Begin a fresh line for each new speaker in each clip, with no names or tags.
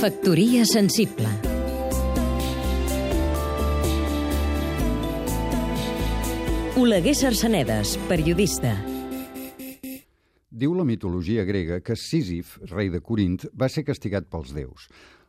Factoria sensible Oleguer Sarsenedes, periodista
Diu la mitologia grega que Sísif, rei de Corint, va ser castigat pels déus.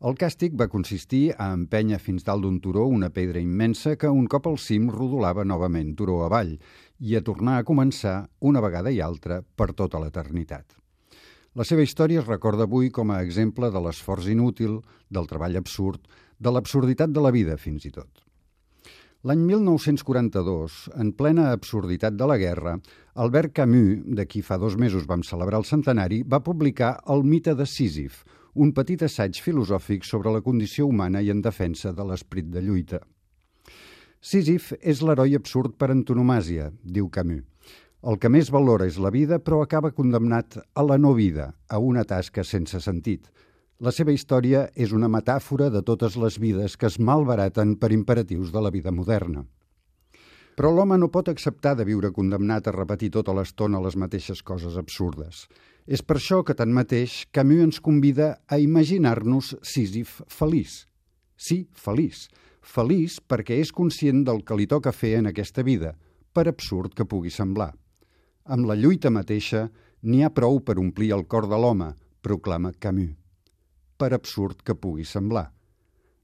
El càstig va consistir a empènyer fins dalt d'un turó una pedra immensa que un cop al cim rodolava novament turó avall i a tornar a començar una vegada i altra per tota l'eternitat. La seva història es recorda avui com a exemple de l'esforç inútil, del treball absurd, de l'absurditat de la vida, fins i tot. L'any 1942, en plena absurditat de la guerra, Albert Camus, de qui fa dos mesos vam celebrar el centenari, va publicar El mite de Sísif, un petit assaig filosòfic sobre la condició humana i en defensa de l'esperit de lluita. Sísif és l'heroi absurd per antonomàsia, diu Camus. El que més valora és la vida, però acaba condemnat a la no vida, a una tasca sense sentit. La seva història és una metàfora de totes les vides que es malbaraten per imperatius de la vida moderna. Però l'home no pot acceptar de viure condemnat a repetir tota l'estona les mateixes coses absurdes. És per això que, tanmateix, Camus ens convida a imaginar-nos Sísif feliç. Sí, feliç. Feliç perquè és conscient del que li toca fer en aquesta vida, per absurd que pugui semblar. Amb la lluita mateixa n'hi ha prou per omplir el cor de l'home, proclama Camus. Per absurd que pugui semblar.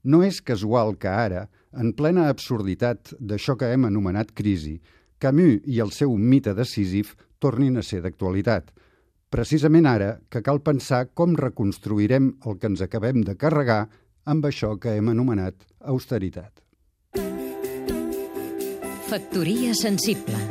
No és casual que ara, en plena absurditat d'això que hem anomenat crisi, Camus i el seu mite decisiv tornin a ser d'actualitat. Precisament ara que cal pensar com reconstruirem el que ens acabem de carregar amb això que hem anomenat austeritat.
Factoria sensible